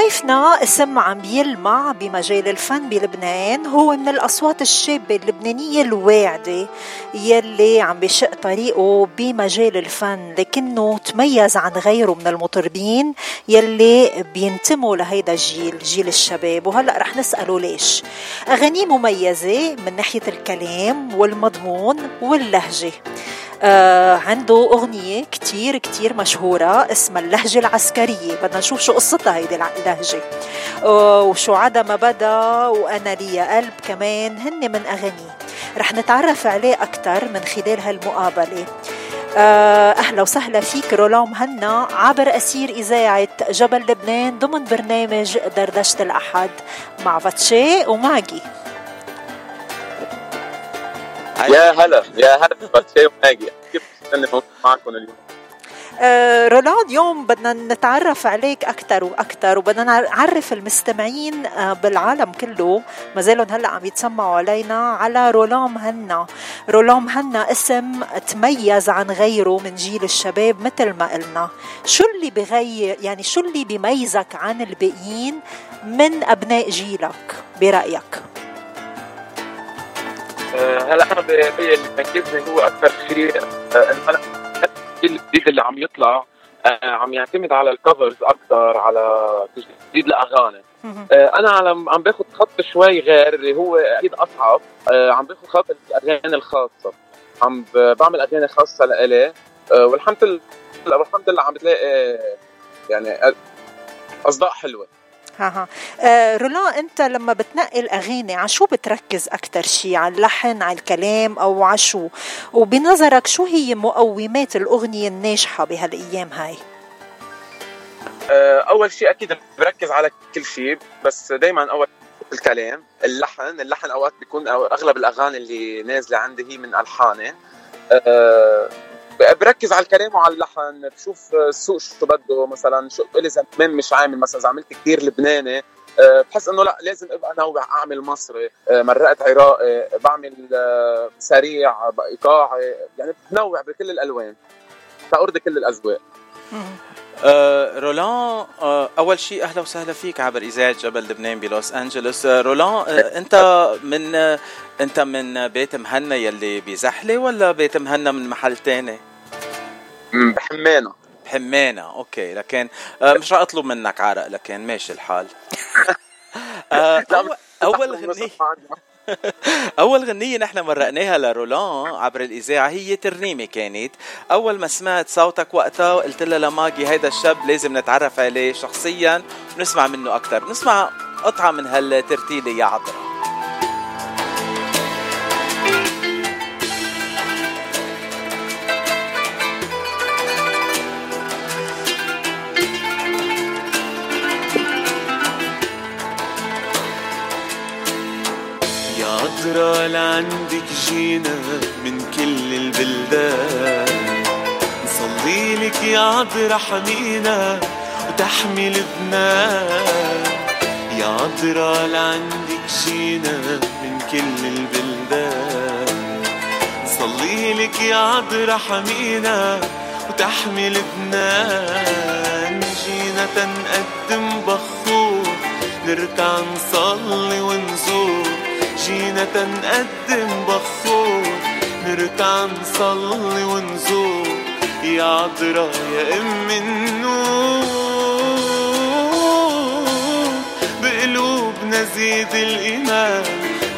ضيفنا اسم عم يلمع بمجال الفن بلبنان هو من الأصوات الشابة اللبنانية الواعدة يلي عم بشق طريقه بمجال الفن لكنه تميز عن غيره من المطربين يلي بينتموا لهيدا الجيل جيل الشباب. وهلأ رح نسأله ليش؟ أغانيه مميزة من ناحية الكلام والمضمون واللهجة. آه عنده أغنية كتير كتير مشهورة اسمها اللهجة العسكرية. بدنا نشوف شو قصتها هيدي اللهجة. آه وشو عدا ما بدأ وأنا لي قلب كمان. هن من أغانيه رح نتعرف عليه أكتر من خلال هالمقابلة. آه، أهلا وسهلا فيك رولان مهنا. عبر أسير إذاعة جبل لبنان ضمن برنامج دردشة الأحد مع فاتشي وماجي يا هلا يا هلا باتشي وماجي كيف معكم اليوم؟ آه، رولان اليوم بدنا نتعرف عليك أكثر وأكثر وبدنا نعرف المستمعين آه، بالعالم كله. ما زالهم هلأ عم يتسمعوا علينا على رولان مهنا رولان مهنا اسم تميز عن غيره من جيل الشباب مثل ما قلنا. شو اللي بغير يعني شو اللي بيميزك عن الباقيين من أبناء جيلك؟ برأيك؟ آه، هلا أنا اللي بيميزني هو أكثر شيء الجيل الجديد اللي عم يطلع آه عم يعتمد على الكفرز أكثر على تجديد الاغاني آه أنا عم باخذ خط شوي غير اللي هو أكيد أصعب. آه عم باخذ خط الأغاني الخاصة. عم بعمل أغاني خاصة لإلي. آه والحمد لله والحمد لله عم بتلاقي يعني أصداء حلوة. ها ها. آه انت لما بتنقي الاغاني على شو بتركز أكثر شيء على اللحن على الكلام أو على شو؟ وبنظرك شو هي مقومات الأغنية الناجحة بهالأيام هاي؟ آه أول شيء أكيد بركز على كل شيء بس دائما أول الكلام اللحن. اللحن أوقات بيكون أو أغلب الأغاني اللي نازلة عندي هي من الحاني أه بركز على الكلام وعلى اللحن. بشوف السوق شو بده مثلا شو لي زمان مش عامل مثلا إذا عملت كثير لبناني أه، بحس إنه لا لازم أبقى نوع أعمل مصري. أه، مرقت عراقي بعمل أه، سريع إيقاعي يعني بنوع بكل الألوان. ترضي كل الأذواق. رولان أول شيء أهلا وسهلا فيك عبر إذاعة جبل لبنان بلوس أنجلوس. رولان أنت من أنت من بيت مهنا يلي بزحله ولا بيت مهنا من محل تاني؟ بحمانة بحمانة okay. لكن آه، مش راح أطلب منك عرق لكن ماشي الحال. آه، اول غنية أول غنية نحن مرقناها لرولان عبر الإذاعة هي ترنيمة كانت. أول ما سمعت صوتك وقتها قلت لها لماجي هيدا الشاب لازم نتعرف عليه شخصيا ونسمع منه أكثر نسمع قطعة من هالترتيلة يا عطرة نظرة لعندك جينا من كل البلدان نصلي لك يا عذرا حمينا وتحمي لبنان يا عذرا لعندك جينا من كل البلدان نصلي لك يا عذرا حمينا وتحمي لبنان جينا تنقدم بخور نركع نصلي ونزور. جينا تنقدم بخور. نركع نصلي ونزور. يا عذرا يا أم النور. بقلوبنا زيد الإيمان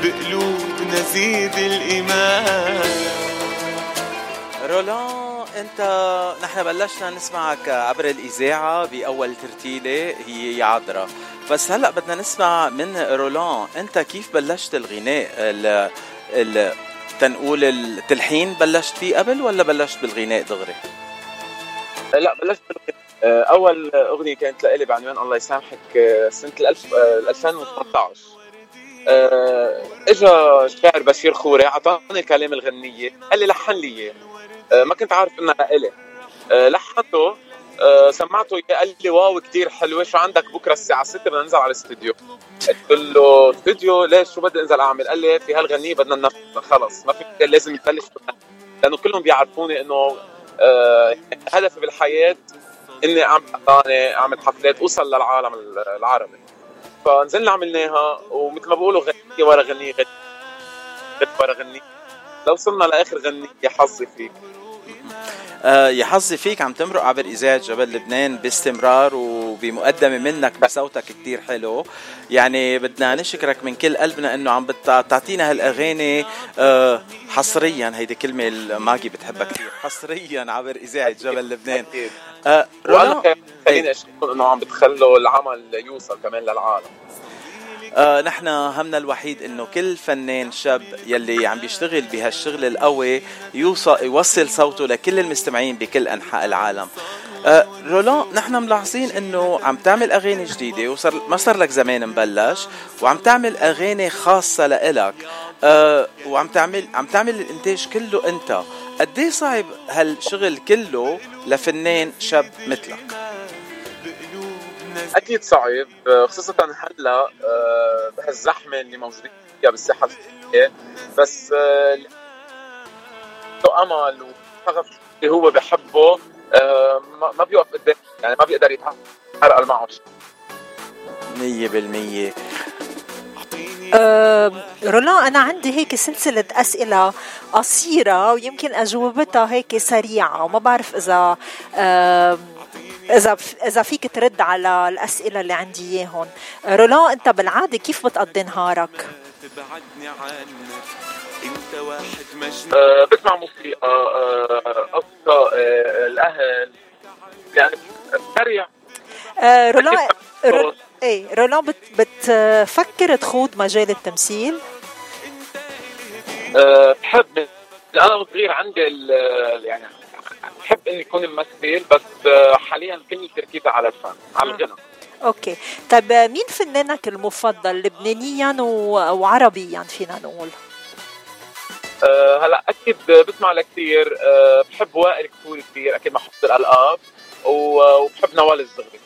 بقلوبنا زيد الإيمان. رولان أنت نحن بلشنا نسمعك عبر الإذاعة بأول ترتيلة هي يا عذرا بس هلا بدنا نسمع من رولان انت كيف بلشت الغناء؟ ال ال تنقول التلحين بلشت فيه قبل ولا بلشت بالغناء دغري؟ لا بلشت بالغناء. أول أغنية كانت لإلي بعنوان الله يسامحك سنة 2018 اجى الشاعر بشير خوري أعطاني كلام الغنية قال لي لحن لي إياه. ما كنت عارف إنها لإلي لحنته أه سمعته قال لي واو كثير حلوة شو عندك بكرة الساعة 6 بدنا ننزل على الاستوديو قلت له استوديو ليش؟ شو بدي أنزل أعمل؟ قال لي في هالغنية بدنا ننفذ خلص. ما في لازم نبلش لأنه كلهم بيعرفوني إنه أه هدفي بالحياة إني أغاني أعمل حفلات أوصل للعالم العربي. فنزلنا عملناها ومثل ما بقولوا غنية ورا غنية غنية ورا غنية. لو وصلنا لآخر غنية حظي فيك آه يا حظي فيك عم تمرق عبر اذاعه جبل لبنان باستمرار وبمقدمة منك بصوتك كتير حلو. يعني بدنا نشكرك من كل قلبنا إنه عم بتعطينا هالأغاني آه حصريا. هيدي كلمة ماجي بتحبها كثير حصريا عبر اذاعه جبل لبنان. آه وأنا خليني أشكركم إنه عم بتخلوا العمل يوصل كمان للعالم. آه نحن همنا الوحيد إنه كل فنان شاب يلي عم بيشتغل بهالشغل القوي يوصل يوصل صوته لكل المستمعين بكل أنحاء العالم. آه رولان نحن ملاحظين إنه عم تعمل أغاني جديدة وصار ما صار لك زمان مبلش وعم تعمل أغاني خاصة لإلك آه وعم تعمل عم تعمل الإنتاج كله أنت. قد إيه صعب هالشغل كله لفنان شاب مثلك؟ أكيد صعب خصوصا هلأ آه، بهالزحمه اللي موجودين فيها بالساحة الفنية. بس آه، له أمل وشغف اللي هو بحبه آه، ما بيوقف قدام يعني ما بيقدر يتحرق معه مية بالمية. أه رولان أنا عندي هيك سلسلة أسئلة قصيرة ويمكن أجوبتها هيك سريعة وما بعرف إذا أه إذا إذا فيك ترد على الأسئلة اللي عندي اياهم رولان أنت بالعادة كيف بتقضي نهارك؟ انت واحد مجنون أه بسمع موسيقى أه أه الأهل يعني سريع. أه رولان رو... إيه رولان بت... بتفكر تخوض مجال التمثيل؟ أه بحب. أنا وصغير عندي يعني بحب إني اكون ممثل بس آه، حاليا كل تركيزي على الفن على آه. الغنى أوكي. طيب مين فنانك المفضل؟ لبنانيا وعربيا فينا نقول. أه هلأ أكيد بسمع لكثير أه بحب وائل كثير كثير أكيد مع حفظ الالقاب وبحب نوال الزغري.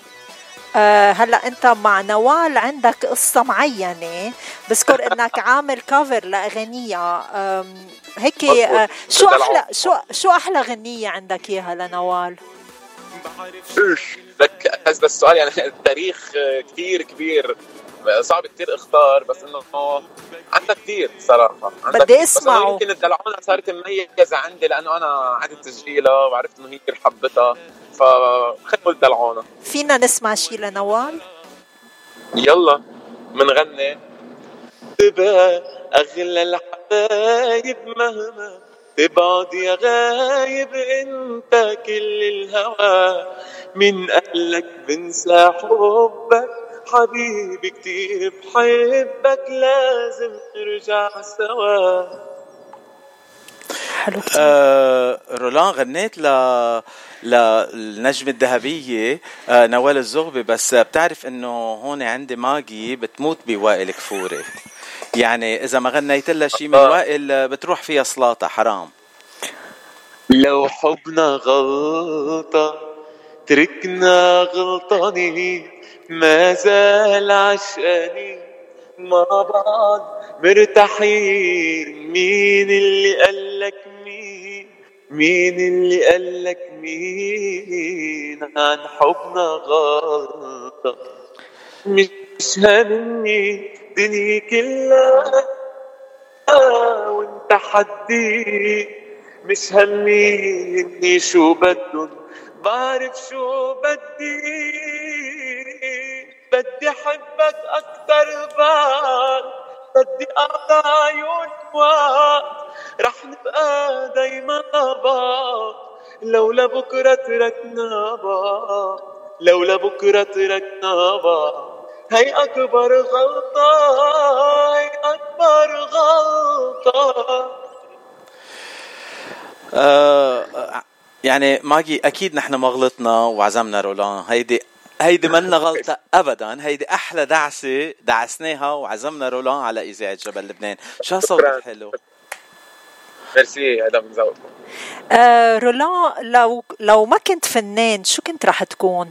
آه هلا انت مع نوال عندك قصة معينة؟ بذكر انك عامل كفر لاغانيها هيك آه شو أحلى شو شو أحلى غنيه عندك إياها لنوال؟ لك هذا السؤال يعني التاريخ كثير كبير. صعب كثير اختار بس إنه عندها كثير صراحة. بدي أسمعه. يمكن الدلعونة صارت مميزة عندي لأنه أنا عدت تسجيلها وعرفت إنه هي كثير حبتها فخذوا الدلعونة. فينا نسمع شيء لنوال؟ يلا منغني. تبقى أغلى الحبايب مهما تبعد يا غايب أنت كل الهوى. من قالك بنسى حبك. حبيبي كتير بحبك لازم نرجع سوا. حلو. آه رولان غنيت ل للنجمة الذهبية آه نوال الزغبي بس بتعرف إنه هون عندي ماجي بتموت بوائل كفوري. يعني إذا ما غنيت لها شيء من آه. وائل بتروح فيها صلاطة حرام. لو حبنا غلطة تركنا غلطانين. ما زال عشقانين مع بعض مرتاحين. مين اللي قالك مين؟ مين اللي قالك مين؟ عن حبنا غلطة. مش هامني دنيا كلها وانت حدي مش همني شو بدن. بعرف شو بدي. بدي أحبك أكتر بعد بدي اقضى عيون وقت رح نبقى دايما بعض لو لبكرة تركنا بعض لو لبكرة تركنا بعض هي أكبر غلطة هي أكبر غلطة. آه يعني ماجي أكيد نحن ما غلطنا وعزمنا رولان. هيدي هيدي منا غلطة أبدا. هيدي أحلى دعسة دعسناها وعزمنا رولان على إذاعة جبل لبنان. شو صوتك حلو؟ ميرسي هذا من ذوقكم آه رولان لو لو ما كنت فنان شو كنت رح تكون؟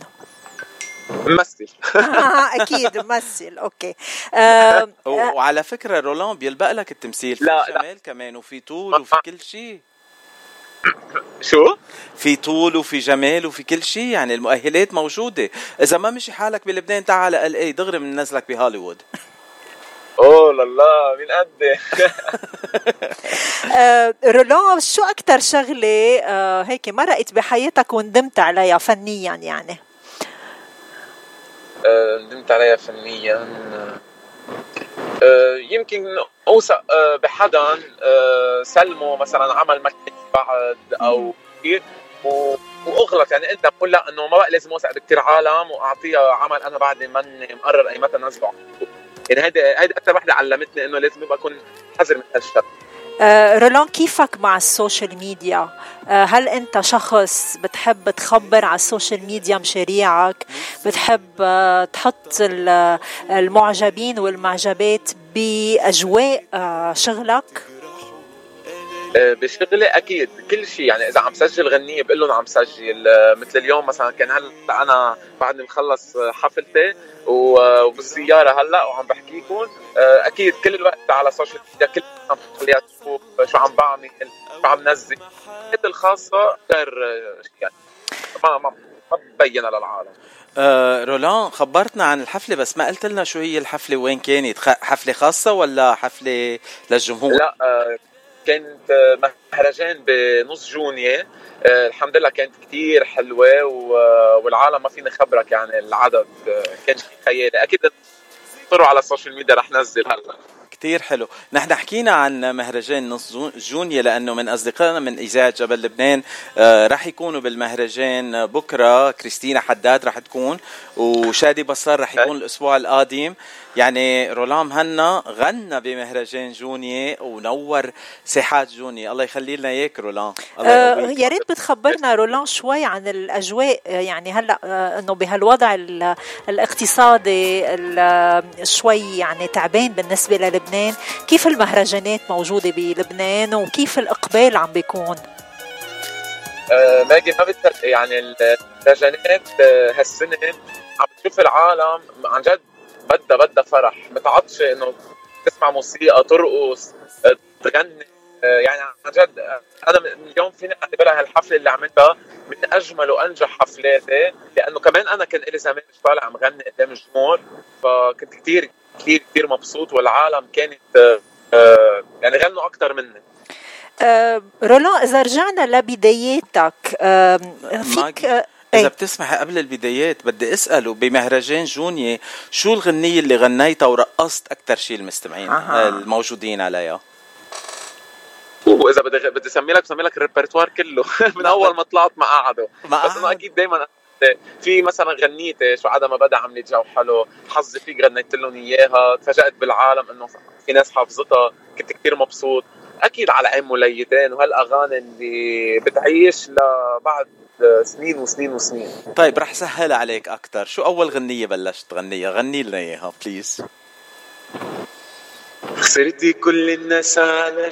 ممثل. آه أكيد ممثل. okay. آه وعلى فكرة رولان بيلبق لك التمثيل. في لا جمال لا. كمان وفي طول وفي كل شيء. شو؟ في طول وفي جمال وفي كل شيء يعني المؤهلات موجودة. إذا ما مشي حالك بلبنان تعال L.A. دغري بننزلك بهوليوود. أوه لله من قد؟ آه، رولان شو أكثر شغلة آه، هيك مرقت بحياتك وندمت عليها فنيا يعني؟ آه، ندمت عليها فنيا. يمكن اوثق بحدا سلمه مثلا عمل مكتب. بعد أو كثير وأغلط يعني أنت بقول لا إنه ما بقى لازم اوثق بكثير عالم وأعطيها عمل أنا بعدني ماني مقرر اي متى نزله يعني هيدي هيدي أكثر وحدة علمتني إنه لازم يبقى أكون حذر من هالشيء آه رولان كيفك مع ال social media؟ آه هل أنت شخص بتحب تخبر على ال social media مشاريعك؟ بتحب آه تحط المعجبين والمعجبات بأجواء آه، شغلك؟ آه، بشغلي أكيد. كل شيء يعني إذا عم سجل غنية بقول لهم عم سجل. آه، مثل اليوم مثلا كان هلأ أنا بعدني مخلص حفلتي وبالسياره هلأ وعم بحكيكم. آه، أكيد كل الوقت على ال social media كل عم خليها تشوف شو عم بعمل شو عم نزل. الخاصة غير يعني ما ما ما ببينها للعالم. آه رولان خبرتنا عن الحفلة بس ما قلت لنا شو هي الحفلة وين كانت؟ حفلة خاصة ولا حفلة للجمهور؟ لا آه كانت مهرجان بنص جونية آه، الحمد لله كانت كتير حلوة والعالم ما فيني خبرك يعني العدد آه، كان شيء خيالي أكيد اطلعوا على ال social media رح نزل هلا. كتير حلو. نحن حكينا عن مهرجان نص جونيا لأنه من أصدقائنا من إذاعة جبل لبنان آه رح يكونوا بالمهرجان بكرة. كريستينا حداد رح تكون وشادي بصار رح يكون الأسبوع القادم. يعني رولان مهنا غنى بمهرجان جونيا ونور ساحات جونيا. الله يخلي لنا إياك رولان آه يا ريت بتخبرنا رولان شوي عن الأجواء يعني هلأ آه إنه بهالوضع الإقتصادي شوي يعني تعبان بالنسبة للبنان كيف المهرجانات موجودة بلبنان وكيف الإقبال عم بيكون؟ آه ماجي ما بتصدق يعني المهرجانات آه، هالسنة عم تشوف العالم عن جد بدها بدها فرح. متعطشة إنه تسمع موسيقى ترقص تغني. يعني عن جد أنا اليوم فيني أعتبرها هالحفلة اللي عملتها من أجمل وأنجح حفلاتي لأنه كمان أنا كان لي زمان مش طالع عم غني قدام الجمهور فكنت كثير كثير كثير مبسوط والعالم كانت آه، يعني غنوا أكثر مني أه رولان إذا رجعنا لبداياتك أه فيك إذا إيه. بتسمحي قبل البدايات بدي أسأله بمهرجان جونيا شو الغنية اللي غنيتها ورقصت أكثر شيء المستمعين أه. الموجودين عليها؟ واذا بدي بدي أسمي لك بسمي لك الريبرتوار كله من أول ما طلعت ما قعدوا بس أنا أكيد دائما في مثلا غنيتي شو عدا ما بدا عملت جو حلو حظي فيك غنيت لهم إياها تفاجأت بالعالم إنه في ناس حافظتها كنت كثير مبسوط. أكيد على عين مليتين وهالأغاني اللي بتعيش لبعد سنين وسنين وسنين. طيب رح سهل عليك أكثر شو أول غنية بلشت تغنيها؟ غني لنا إياها please خسرتي كل الناس على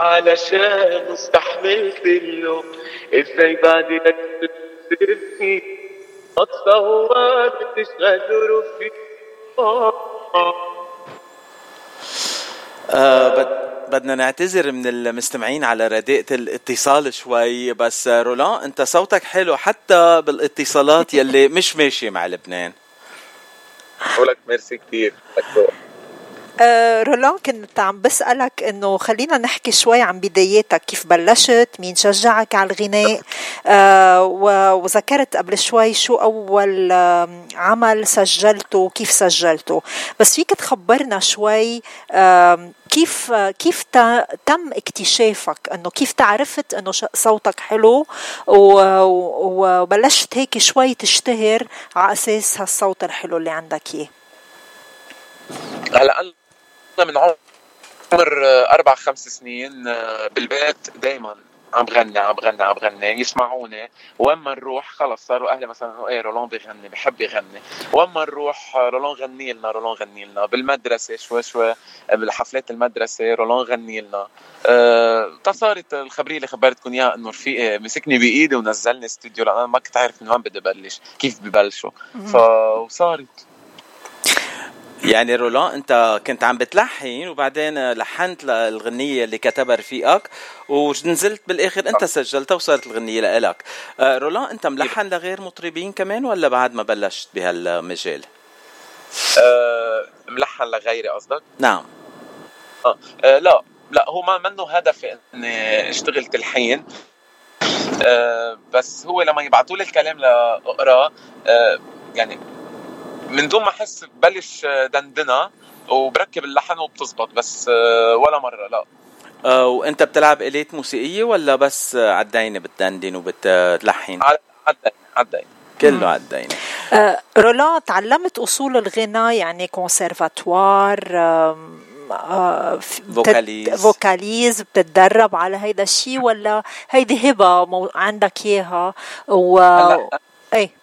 علشان استحملت له إزاي بعد لك خسرتني اتصور بتشغل في آه بدنا نعتذر من المستمعين على رداءة الاتصال شوي بس رولان أنت صوتك حلو حتى بالاتصالات يلي مش ماشية مع لبنان. ولك ميرسي كثير آه، رولان كنت عم بسألك إنه خلينا نحكي شوي عن بداياتك. كيف بلشت؟ مين شجعك على الغناء؟ آه وذكرت قبل شوي شو أول عمل سجلته كيف سجلته. بس فيك تخبرنا شوي كيف كيف تم اكتشافك؟ إنه كيف تعرفت إنه صوتك حلو؟ وبلشت هيك شوي تشتهر على أساس هالصوت الحلو اللي عندك اياه هلأ من عمر أربع خمس سنين بالبيت دائما عم بغني عم بغني عم بغني يسمعوني. وين ما نروح خلص صاروا أهلي مثلا انه إيه رولون بيغني بحب يغني. وين ما نروح رولون غني لنا رولون غني لنا. بالمدرسة شوي شوي بالحفلات المدرسة رولون غني لنا. أه صارت الخبرية اللي خبرتكم إياها إنه رفيقي مسكني بإيدي ونزلني استوديو. لأن أنا ما كنت عارف من وين بدي بلش كيف ببلشوا. فصارت يعني رولان انت كنت عم بتلحن وبعدين لحنت الغنية اللي كتبها رفيقك ونزلت بالآخر انت سجلتها وصارت الغنية لإلك آه، رولان انت ملحن لغير مطربين كمان ولا بعد ما بلشت بهالمجال؟ أه ملحن لغيري قصدك؟ نعم آه. لا لا هو ما منه هدفي إني أشتغل تلحين أه بس هو لما يبعثوا لي الكلام لاقراه أه يعني من دون ما أحس ببلش دندنة وبركب اللحن وبتزبط بس آه، ولا مرة لا. أه وأنت بتلعب إليت موسيقية ولا بس على الدينه بتدندن وبتلحن؟ على الدينه كله على الدينه أه رولان تعلمت أصول الغناء يعني كونسرفاتوار آه vocalise. vocalise بتتدرب على هيدا الشيء ولا هيدي هبة مو... عندك إياها؟ و إيه.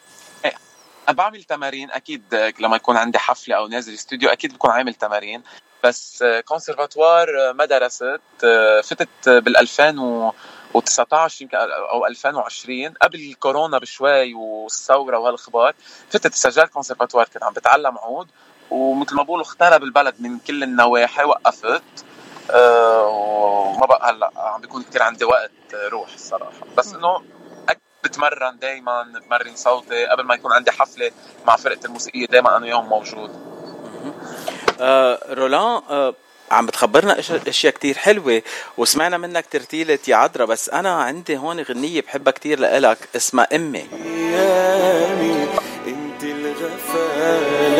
بعمل تمارين أكيد لما يكون عندي حفلة أو نازل استوديو أكيد بكون عامل تمارين. بس كونسرفاتوار ما درست فتت بال 2019 يمكن أو 2020 قبل الكورونا بشوي والثورة وهالاخبار فتت سجلت كونسرفاتوار كنت عم بتعلم عود ومثل ما بقولوا اخترب البلد من كل النواحي وقفت أه وما بقى هلأ عم بيكون كثير عندي وقت روح الصراحة. بس إنه بتمرن دائما بمرن صوتي قبل ما يكون عندي حفلة مع فرقة الموسيقية دائما أنا وياهم موجود. آه رولان آه عم بتخبرنا إشياء كتير حلوة وسمعنا منك ترتيلة يا عذرا بس أنا عندي هون غنية بحبها كتير لإلك اسمها إمي. أنت الغفال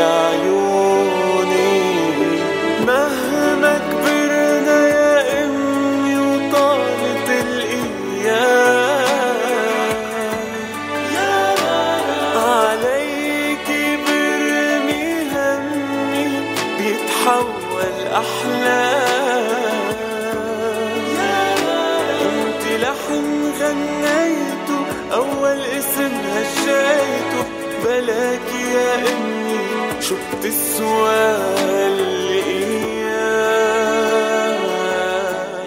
شو بتسوى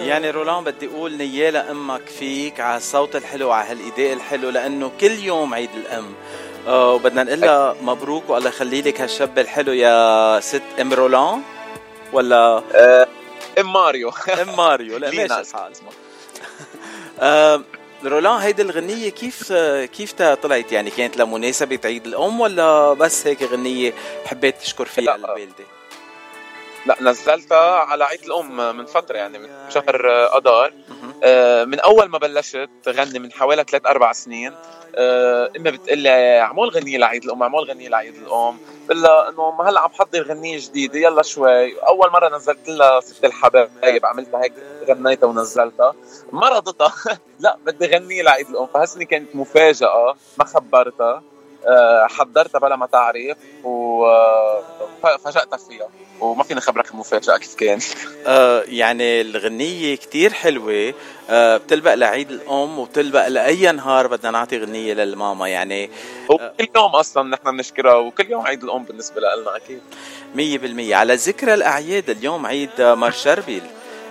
يعني رولان بدي أقول نيالة أمك فيك على الصوت الحلو على هالاداء الحلو لأنه كل يوم عيد الأم. آه وبدنا نقول لها مبروك والله يخلي لك هالشاب الحلو يا ست أم رولان. ولا؟ أم ماريو. أم ماريو. لا ماشي الحال. آه رولان هيدي الغنية كيف كيف طلعت يعني كانت لمناسبة عيد الأم ولا بس هيك غنية حبيت تشكر فيها الوالدة؟ لا نزلتها على عيد الأم من فترة يعني من شهر أذار. آه من أول ما بلشت غني من حوالي ثلاث أربع سنين. آه امي بتقول لي عمول غنية لعيد الأم عمول غنية لعيد الأم بقول لها إنه ما هلأ عم حضر غنية جديدة يلا شوي. أول مرة نزلت لها ست الحبايب عملتها هيك غنيتها ونزلتها. ما رضتها لا بدي غنية لعيد الأم فهسني كانت مفاجأة ما خبرتها. حضرتها بلا ما تعرف وفاجأتها فيها. وما فيني خبرك المفاجأة كيف كان. آه يعني الغنية كتير حلوة. آه بتلبق لعيد الأم وبتلبق لأي نهار بدنا نعطي غنية للماما يعني. آه كل يوم أصلا نحن بنشكرها وكل يوم عيد الأم بالنسبة لنا أكيد. مية بالمية. على ذكر الأعياد اليوم عيد مار شربل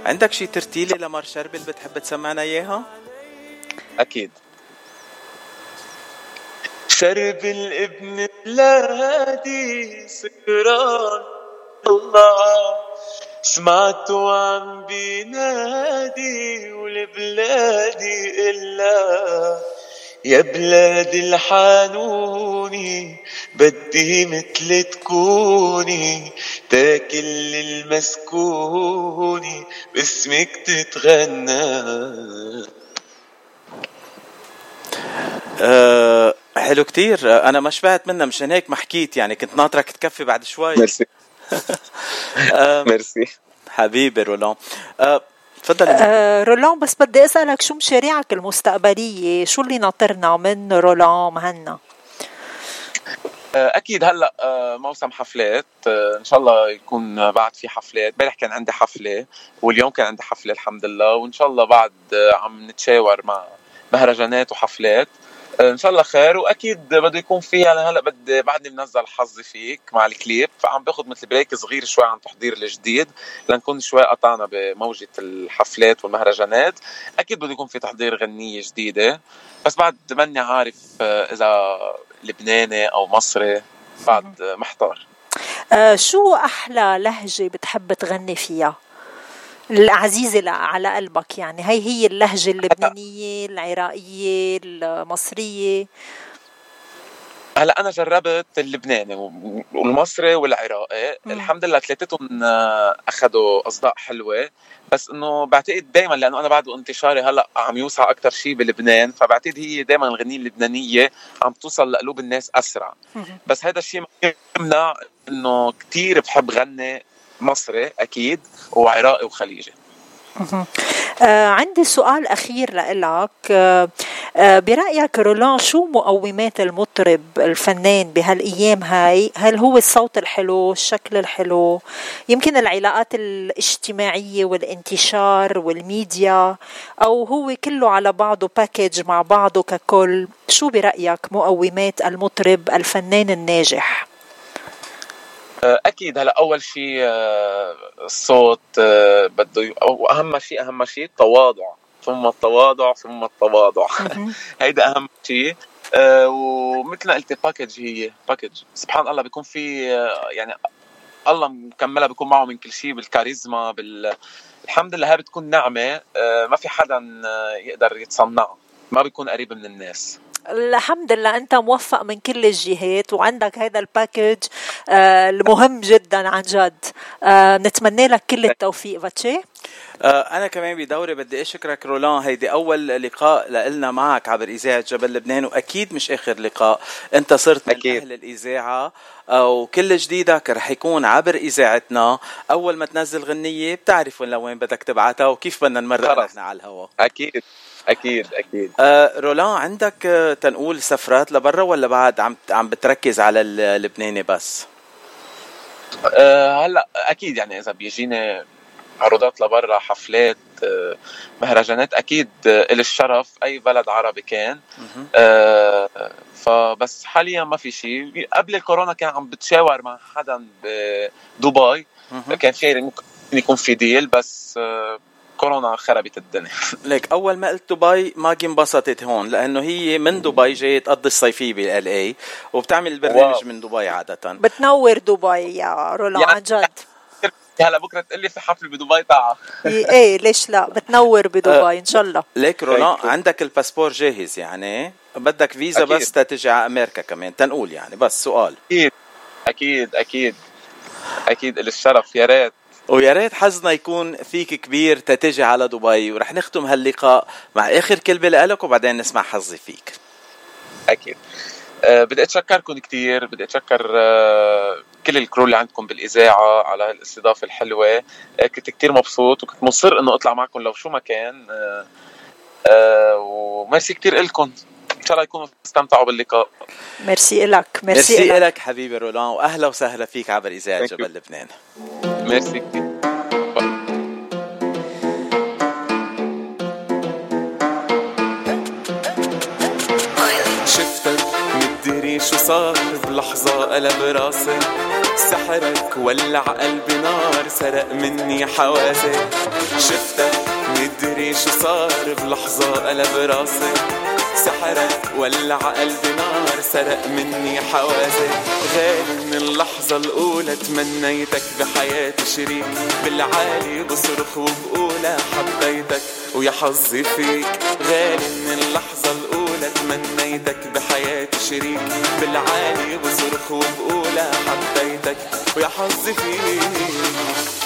عندك شي ترتيلة لمار شربل بتحب تسمعنا إياها؟ أكيد. شرب الابن بلادي سكران. الله سمعته عم بينادي ولبلادي إلا. يا بلادي الحانوني بدي مثل تكوني. تاكل المسكوني باسمك تتغنى. أه حلو كتير. أنا ما شبعت منها مشان هيك ما حكيت يعني. كنت ناطرك تكفي بعد شوي. ميرسي. ميرسي. حبيبي رولان. أه تفضل أه رولان بس بدي أسألك شو مشاريعك المستقبلية؟ شو اللي ناطرنا من رولان مهنا؟ آه، أكيد هلأ آه، موسم حفلات. آه، إن شاء الله يكون بعد في حفلات. امبارح كان عندي حفلة واليوم كان عندي حفلة الحمد لله. وإن شاء الله بعد عم نتشاور مع مهرجانات وحفلات. إن شاء الله خير. وأكيد بده يكون في يعني هلأ بدي بعدني منزل حظي فيك مع الكليب. فعم باخذ مثل بريك صغير شوي عن تحضير الجديد لنكون شوي قطعنا بموجة الحفلات والمهرجانات. أكيد بده يكون في تحضير غنية جديدة. بس بعد ماني عارف إذا لبناني أو مصري بعد محتار. آه شو أحلى لهجة بتحب تغني فيها؟ العزيزة على قلبك يعني. هي هي اللهجة اللبنانية العراقية المصرية. هلا أنا جربت اللبناني والمصري والعراقي. الحمد لله ثلاثتهم آه، أخذوا أصداء حلوة. بس إنه بعتقد دائما لأنه أنا بعد انتشاري هلأ عم يوسع أكثر شيء بلبنان فبعتقد هي دائما الغنية اللبنانية عم توصل لقلوب الناس أسرع. بس هذا الشيء ما يمنع إنه كثير بحب غني. مصري أكيد وعراقي وخليجي. آه عندي سؤال أخير لإلك. آه آه برأيك رولان شو مقومات المطرب الفنان بهالأيام هاي؟ هل هو الصوت الحلو الشكل الحلو؟ يمكن العلاقات الاجتماعية والانتشار والميديا أو هو كله على بعضه package مع بعضه ككل. شو برأيك مقومات المطرب الفنان الناجح؟ أكيد. هلا أول شيء آه، الصوت آه، بده واهم شيء أهم شيء التواضع. ثم التواضع ثم التواضع. هيدا أهم شيء ومثل ما قلت package هي package سبحان الله بيكون في يعني الله مكملها بيكون معه من كل شيء بالكاريزما بال الحمد لله هاي بتكون نعمة ما في حدا يقدر يتصنعها. ما بيكون قريب من الناس. الحمد لله أنت موفق من كل الجهات وعندك هذا الباكج آه المهم جدا عن جد. آه نتمنى لك كل التوفيق باتشي. آه أنا كمان بدوري بدي أشكرك رولان. هيدي أول لقاء لنا معك عبر إذاعة جبل لبنان وأكيد مش آخر لقاء. أنت صرت من أكيد. أهل الإذاعة وكل جديدك رح يكون عبر إذاعتنا. أول ما تنزل غنية بتعرف وين لوين بدك تبعتها وكيف بدنا نمرق نحن على الهواء. أكيد. أكيد أكيد. آه رولان عندك آه تنقول سفرات لبرا ولا بعد عم عم بتركز على اللبناني بس؟ آه هلأ أكيد يعني إذا بيجيني عروضات لبرا حفلات آه مهرجانات أكيد آه الشرف أي بلد عربي كان. آه فبس حاليا ما في شيء قبل الكورونا كان عم بتشاور مع حدا بدبي كان في ممكن يكون في deal بس آه كورونا خربت الدنيا. ليك أول ما قلت دبي ماجي انبسطت هون لأنه هي من دبي جاية تقضي الصيفية بال اي وبتعمل البرنامج wow. من دبي عادة. بتنور دبي يا رولا عن جد. هلا بكرة تقول لي في حفلة بدبي تعال. إيه, إيه ليش لا؟ بتنور بدبي إن شاء الله. ليك رولا عندك الباسبور جاهز يعني؟ بدك فيزا أكيد. بس تتجي على أمريكا كمان تنقول يعني بس سؤال. أكيد أكيد أكيد. أكيد الشرف يا ريت. ويا ريت حظنا يكون فيك كبير تتجي على دبي ورح نختم هاللقاء مع آخر كلمة لك وبعدين نسمع حظي فيك. أكيد. أه بدي أتشكركم كثير بدي أتشكر أه كل ال crew اللي عندكم بالإذاعة على الاستضافه الحلوة. أه كنت كثير مبسوط وكنت مصر إنه أطلع معكم لو شو ما كان. أه أه وميرسي كثير لكم إن شاء الله يكونوا استمتعوا باللقاء. ميرسي لك merci, merci لك حبيبي رولان وأهلا وسهلا فيك عبر إذاعة جبل لبنان. كثير شفتك مدري شو صار بلحظة قلب راسي. سحرك ولع قلبي نار سرق مني حواسي. شفتك مدري شو صار بلحظة قلب راسي. سحرك ولع قلبي نار سرق مني حواسي غالي من اللحظة الأولى تمنيتك بحياتي شريك. بالعالي بصرخ وبقولها حبيتك ويا حظي فيك. غالي من اللحظة الأولى تمنيتك بحياتي شريك. بالعالي بصرخ وبقولها حبيتك ويا حظي فيك.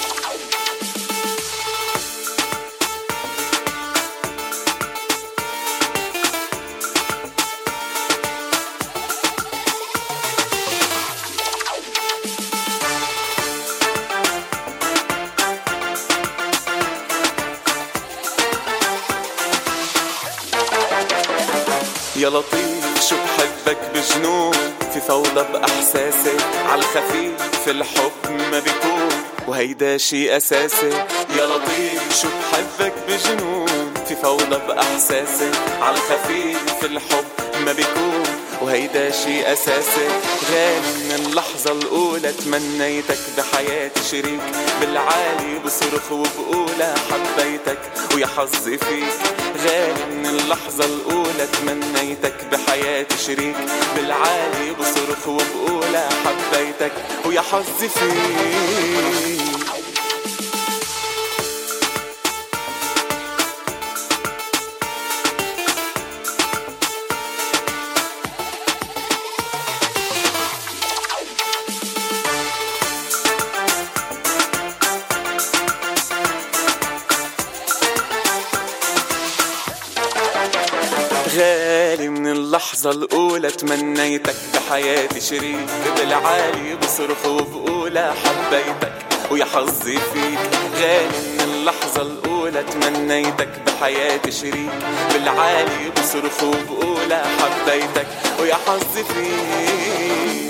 يا لطيف شو بحبك بجنون؟ في فوضى بإحساسي عالخفيف الحب ما بيكون. وهيدا شي أساسي. يا لطيف شو بحبك بجنون؟ في فوضى بإحساسي عالخفيف الحب ما بيكون. وهيدا شي أساسي. غالي من اللحظة الأولى تمنيتك بحياتي شريك. بالعالي بصرخ وبقولها حبيتك ويا حظي فيك. غالي من اللحظة الأولى تمنيتك بحياتي شريك. بالعالي بصرخ وبقولها حبيتك ويا حظي فيك. اللحظة الأولى تمنيتك بحياتي شريك. بالعالي بصرخ وبقولها حبيتك ويا حظي فيك. غالي من اللحظة الأولى تمنيتك بحياتي شريك. بالعالي بصرخ وبقولها حبيتك ويا حظي فيك.